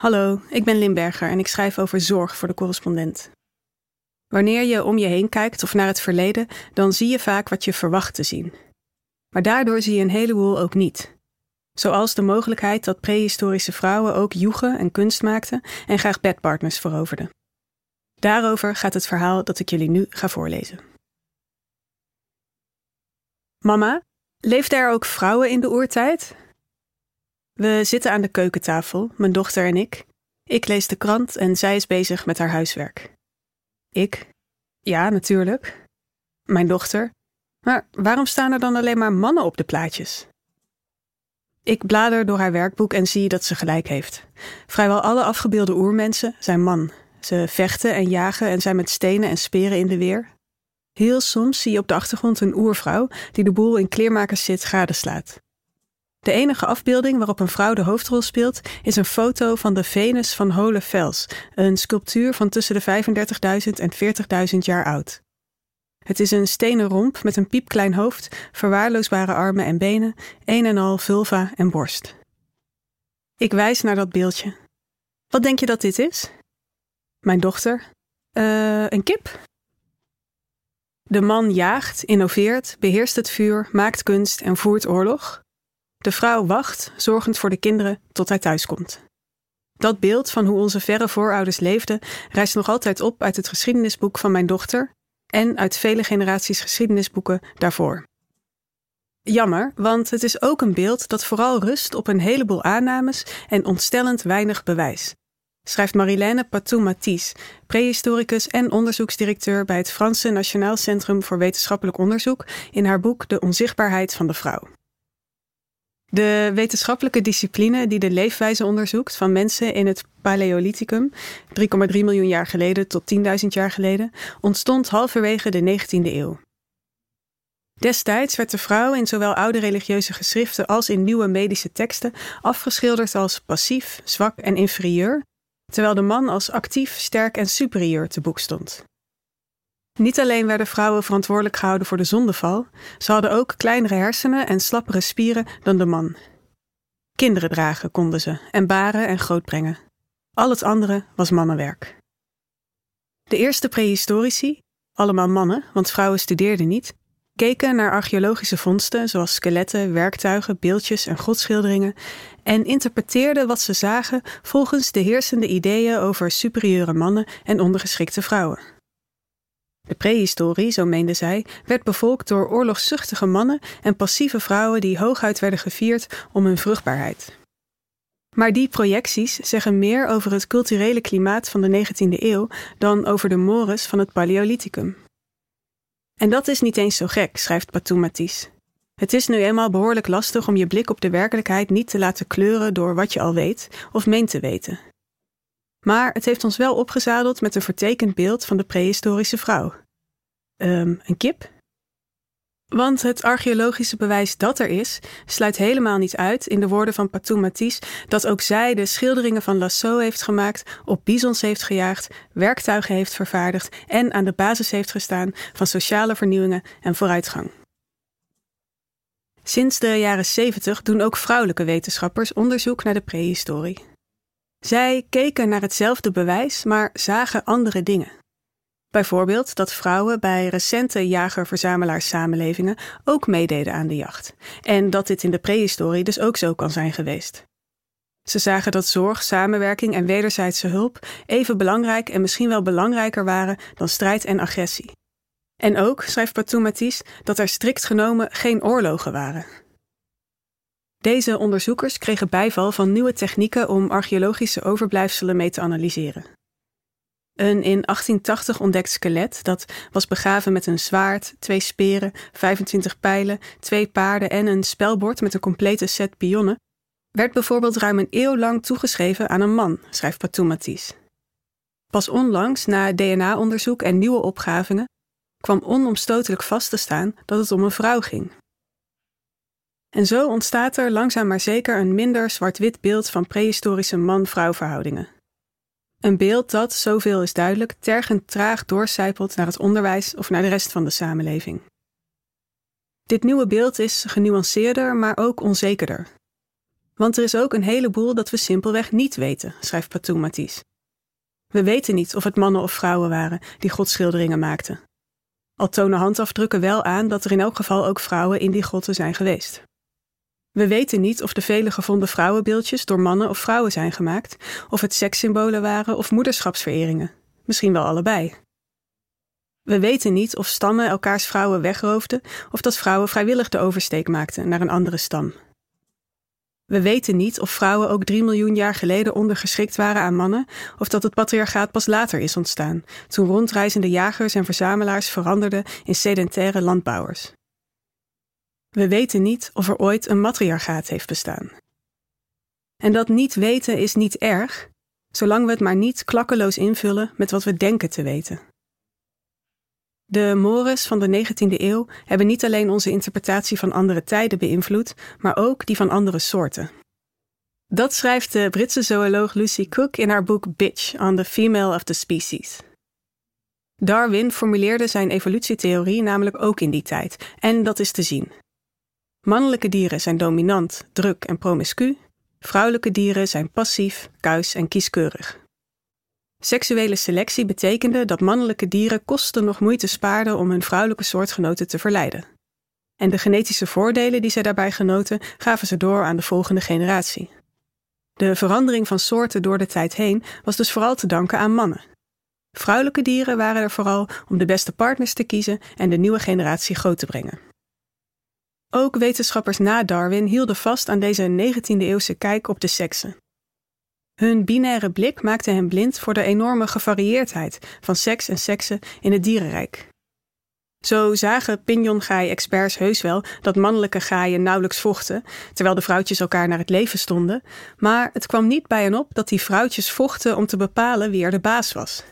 Hallo, ik ben Limberger en ik schrijf over zorg voor de correspondent. Wanneer je om je heen kijkt of naar het verleden, dan zie je vaak wat je verwacht te zien. Maar daardoor zie je een heleboel ook niet. Zoals de mogelijkheid dat prehistorische vrouwen ook joegen en kunst maakten en graag bedpartners veroverden. Daarover gaat het verhaal dat ik jullie nu ga voorlezen. Mama, leefden er ook vrouwen in de oertijd? We zitten aan de keukentafel, mijn dochter en ik. Ik lees de krant en zij is bezig met haar huiswerk. Ik? Ja, natuurlijk. Mijn dochter? Maar waarom staan er dan alleen maar mannen op de plaatjes? Ik blader door haar werkboek en zie dat ze gelijk heeft. Vrijwel alle afgebeelde oermensen zijn man. Ze vechten en jagen en zijn met stenen en speren in de weer. Heel soms zie je op de achtergrond een oervrouw die de boel in kleermakers zit gadeslaat. De enige afbeelding waarop een vrouw de hoofdrol speelt is een foto van de Venus van Holefels, een sculptuur van tussen de 35.000 en 40.000 jaar oud. Het is een stenen romp met een piepklein hoofd, verwaarloosbare armen en benen, een en al vulva en borst. Ik wijs naar dat beeldje. Wat denk je dat dit is? Mijn dochter. Uh, een kip? De man jaagt, innoveert, beheerst het vuur, maakt kunst en voert oorlog. De vrouw wacht, zorgend voor de kinderen, tot hij thuiskomt. Dat beeld van hoe onze verre voorouders leefden rijst nog altijd op uit het geschiedenisboek van mijn dochter en uit vele generaties geschiedenisboeken daarvoor. Jammer, want het is ook een beeld dat vooral rust op een heleboel aannames en ontstellend weinig bewijs. Schrijft Marilène Patou-Matisse, prehistoricus en onderzoeksdirecteur bij het Franse Nationaal Centrum voor Wetenschappelijk Onderzoek, in haar boek De onzichtbaarheid van de vrouw. De wetenschappelijke discipline die de leefwijze onderzoekt van mensen in het Paleolithicum, 3,3 miljoen jaar geleden tot 10.000 jaar geleden, ontstond halverwege de 19e eeuw. Destijds werd de vrouw in zowel oude religieuze geschriften als in nieuwe medische teksten afgeschilderd als passief, zwak en inferieur, terwijl de man als actief, sterk en superieur te boek stond. Niet alleen werden vrouwen verantwoordelijk gehouden voor de zondeval, ze hadden ook kleinere hersenen en slappere spieren dan de man. Kinderen dragen konden ze en baren en grootbrengen. Al het andere was mannenwerk. De eerste prehistorici, allemaal mannen, want vrouwen studeerden niet, keken naar archeologische vondsten zoals skeletten, werktuigen, beeldjes en godschilderingen en interpreteerden wat ze zagen volgens de heersende ideeën over superieure mannen en ondergeschikte vrouwen. De prehistorie, zo meende zij, werd bevolkt door oorlogszuchtige mannen en passieve vrouwen die hooguit werden gevierd om hun vruchtbaarheid. Maar die projecties zeggen meer over het culturele klimaat van de 19e eeuw dan over de mores van het Paleolithicum. En dat is niet eens zo gek, schrijft Patou Matisse. Het is nu eenmaal behoorlijk lastig om je blik op de werkelijkheid niet te laten kleuren door wat je al weet of meent te weten. Maar het heeft ons wel opgezadeld met een vertekend beeld van de prehistorische vrouw. Um, een kip? Want het archeologische bewijs dat er is, sluit helemaal niet uit, in de woorden van Patou Matisse, dat ook zij de schilderingen van Lassault heeft gemaakt, op bizons heeft gejaagd, werktuigen heeft vervaardigd en aan de basis heeft gestaan van sociale vernieuwingen en vooruitgang. Sinds de jaren 70 doen ook vrouwelijke wetenschappers onderzoek naar de prehistorie. Zij keken naar hetzelfde bewijs, maar zagen andere dingen. Bijvoorbeeld dat vrouwen bij recente jager-verzamelaarssamenlevingen ook meededen aan de jacht. En dat dit in de prehistorie dus ook zo kan zijn geweest. Ze zagen dat zorg, samenwerking en wederzijdse hulp even belangrijk en misschien wel belangrijker waren dan strijd en agressie. En ook, schrijft Patou Matisse, dat er strikt genomen geen oorlogen waren. Deze onderzoekers kregen bijval van nieuwe technieken om archeologische overblijfselen mee te analyseren. Een in 1880 ontdekt skelet dat was begraven met een zwaard, twee speren, 25 pijlen, twee paarden en een spelbord met een complete set pionnen, werd bijvoorbeeld ruim een eeuw lang toegeschreven aan een man, schrijft Patou Matisse. Pas onlangs, na DNA-onderzoek en nieuwe opgravingen, kwam onomstotelijk vast te staan dat het om een vrouw ging. En zo ontstaat er langzaam maar zeker een minder zwart-wit beeld van prehistorische man-vrouw verhoudingen. Een beeld dat, zoveel is duidelijk, tergend traag doorcijpelt naar het onderwijs of naar de rest van de samenleving. Dit nieuwe beeld is genuanceerder, maar ook onzekerder. Want er is ook een heleboel dat we simpelweg niet weten, schrijft Patou Matisse. We weten niet of het mannen of vrouwen waren die godschilderingen maakten. Al tonen handafdrukken wel aan dat er in elk geval ook vrouwen in die grotten zijn geweest. We weten niet of de vele gevonden vrouwenbeeldjes door mannen of vrouwen zijn gemaakt, of het sekssymbolen waren of moederschapsvereringen. Misschien wel allebei. We weten niet of stammen elkaars vrouwen wegroofden of dat vrouwen vrijwillig de oversteek maakten naar een andere stam. We weten niet of vrouwen ook 3 miljoen jaar geleden ondergeschikt waren aan mannen, of dat het patriarchaat pas later is ontstaan, toen rondreizende jagers en verzamelaars veranderden in sedentaire landbouwers. We weten niet of er ooit een matriarchaat heeft bestaan. En dat niet weten is niet erg, zolang we het maar niet klakkeloos invullen met wat we denken te weten. De mores van de 19e eeuw hebben niet alleen onze interpretatie van andere tijden beïnvloed, maar ook die van andere soorten. Dat schrijft de Britse zooloog Lucy Cook in haar boek Bitch on the Female of the Species. Darwin formuleerde zijn evolutietheorie namelijk ook in die tijd, en dat is te zien. Mannelijke dieren zijn dominant, druk en promiscu, vrouwelijke dieren zijn passief, kuis en kieskeurig. Seksuele selectie betekende dat mannelijke dieren kosten nog moeite spaarden om hun vrouwelijke soortgenoten te verleiden. En de genetische voordelen die zij daarbij genoten, gaven ze door aan de volgende generatie. De verandering van soorten door de tijd heen was dus vooral te danken aan mannen. Vrouwelijke dieren waren er vooral om de beste partners te kiezen en de nieuwe generatie groot te brengen. Ook wetenschappers na Darwin hielden vast aan deze 19e-eeuwse kijk op de seksen. Hun binaire blik maakte hen blind voor de enorme gevarieerdheid van seks en seksen in het dierenrijk. Zo zagen pinjongaai-experts heus wel dat mannelijke gaaien nauwelijks vochten, terwijl de vrouwtjes elkaar naar het leven stonden, maar het kwam niet bij hen op dat die vrouwtjes vochten om te bepalen wie er de baas was.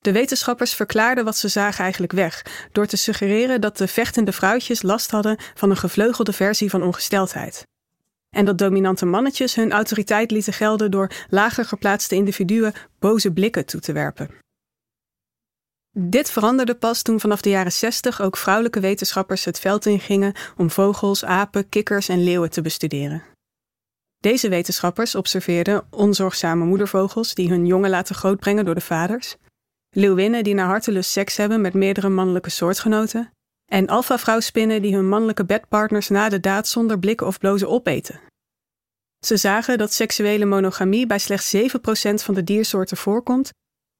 De wetenschappers verklaarden wat ze zagen eigenlijk weg, door te suggereren dat de vechtende vrouwtjes last hadden van een gevleugelde versie van ongesteldheid. En dat dominante mannetjes hun autoriteit lieten gelden door lager geplaatste individuen boze blikken toe te werpen. Dit veranderde pas toen vanaf de jaren 60 ook vrouwelijke wetenschappers het veld ingingen om vogels, apen, kikkers en leeuwen te bestuderen. Deze wetenschappers observeerden onzorgzame moedervogels die hun jongen laten grootbrengen door de vaders, leeuwinnen die naar hartelust seks hebben met meerdere mannelijke soortgenoten, en alfa-vrouwspinnen die hun mannelijke bedpartners na de daad zonder blikken of blozen opeten. Ze zagen dat seksuele monogamie bij slechts 7% van de diersoorten voorkomt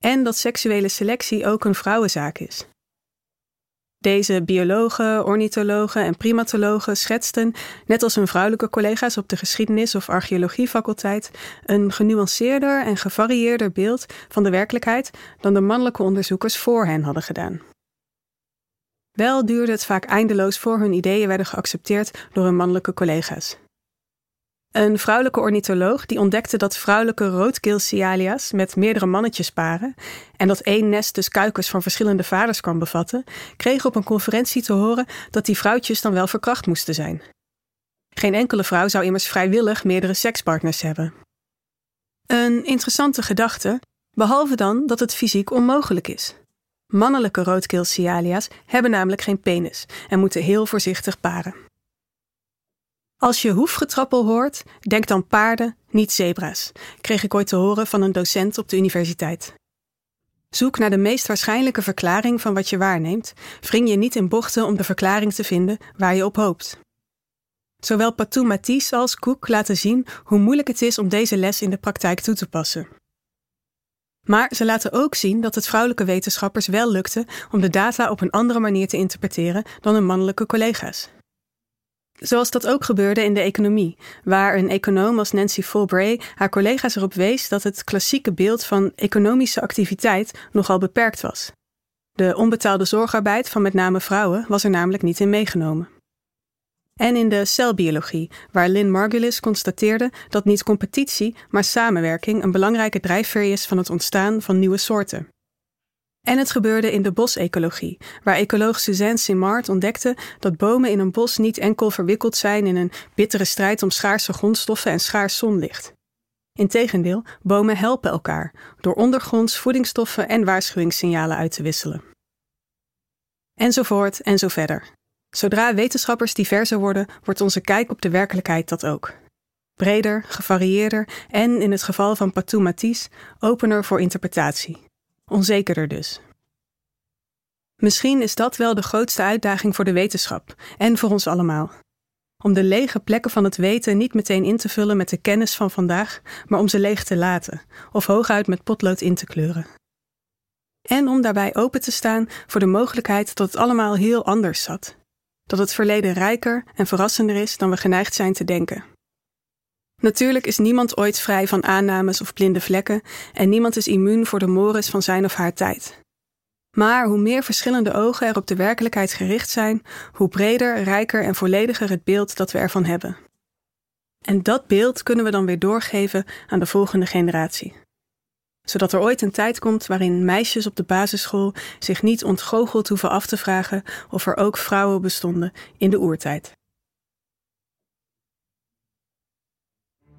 en dat seksuele selectie ook een vrouwenzaak is. Deze biologen, ornithologen en primatologen schetsten, net als hun vrouwelijke collega's op de geschiedenis- of archeologiefaculteit, een genuanceerder en gevarieerder beeld van de werkelijkheid dan de mannelijke onderzoekers voor hen hadden gedaan. Wel duurde het vaak eindeloos voor hun ideeën werden geaccepteerd door hun mannelijke collega's. Een vrouwelijke ornitholoog die ontdekte dat vrouwelijke roodkeelsialia's met meerdere mannetjes paren en dat één nest dus kuikens van verschillende vaders kan bevatten, kreeg op een conferentie te horen dat die vrouwtjes dan wel verkracht moesten zijn. Geen enkele vrouw zou immers vrijwillig meerdere sekspartners hebben. Een interessante gedachte, behalve dan dat het fysiek onmogelijk is. Mannelijke roodkeelsialia's hebben namelijk geen penis en moeten heel voorzichtig paren. Als je hoefgetrappel hoort, denk dan paarden, niet zebra's, kreeg ik ooit te horen van een docent op de universiteit. Zoek naar de meest waarschijnlijke verklaring van wat je waarneemt, wring je niet in bochten om de verklaring te vinden waar je op hoopt. Zowel Patou Matisse als Cook laten zien hoe moeilijk het is om deze les in de praktijk toe te passen. Maar ze laten ook zien dat het vrouwelijke wetenschappers wel lukte om de data op een andere manier te interpreteren dan hun mannelijke collega's. Zoals dat ook gebeurde in de economie, waar een econoom als Nancy Fulbray haar collega's erop wees dat het klassieke beeld van economische activiteit nogal beperkt was. De onbetaalde zorgarbeid van met name vrouwen was er namelijk niet in meegenomen. En in de celbiologie, waar Lynn Margulis constateerde dat niet competitie, maar samenwerking een belangrijke drijfveer is van het ontstaan van nieuwe soorten. En het gebeurde in de bosecologie, waar ecoloog Suzanne Simard ontdekte dat bomen in een bos niet enkel verwikkeld zijn in een bittere strijd om schaarse grondstoffen en schaars zonlicht. Integendeel, bomen helpen elkaar door ondergronds voedingsstoffen en waarschuwingssignalen uit te wisselen. Enzovoort en zo verder. Zodra wetenschappers diverser worden, wordt onze kijk op de werkelijkheid dat ook. Breder, gevarieerder en, in het geval van Patou Matisse, opener voor interpretatie. Onzekerder dus. Misschien is dat wel de grootste uitdaging voor de wetenschap en voor ons allemaal. Om de lege plekken van het weten niet meteen in te vullen met de kennis van vandaag, maar om ze leeg te laten, of hooguit met potlood in te kleuren. En om daarbij open te staan voor de mogelijkheid dat het allemaal heel anders zat. Dat het verleden rijker en verrassender is dan we geneigd zijn te denken. Natuurlijk is niemand ooit vrij van aannames of blinde vlekken en niemand is immuun voor de mores van zijn of haar tijd. Maar hoe meer verschillende ogen er op de werkelijkheid gericht zijn, hoe breder, rijker en vollediger het beeld dat we ervan hebben. En dat beeld kunnen we dan weer doorgeven aan de volgende generatie. Zodat er ooit een tijd komt waarin meisjes op de basisschool zich niet ontgoocheld hoeven af te vragen of er ook vrouwen bestonden in de oertijd.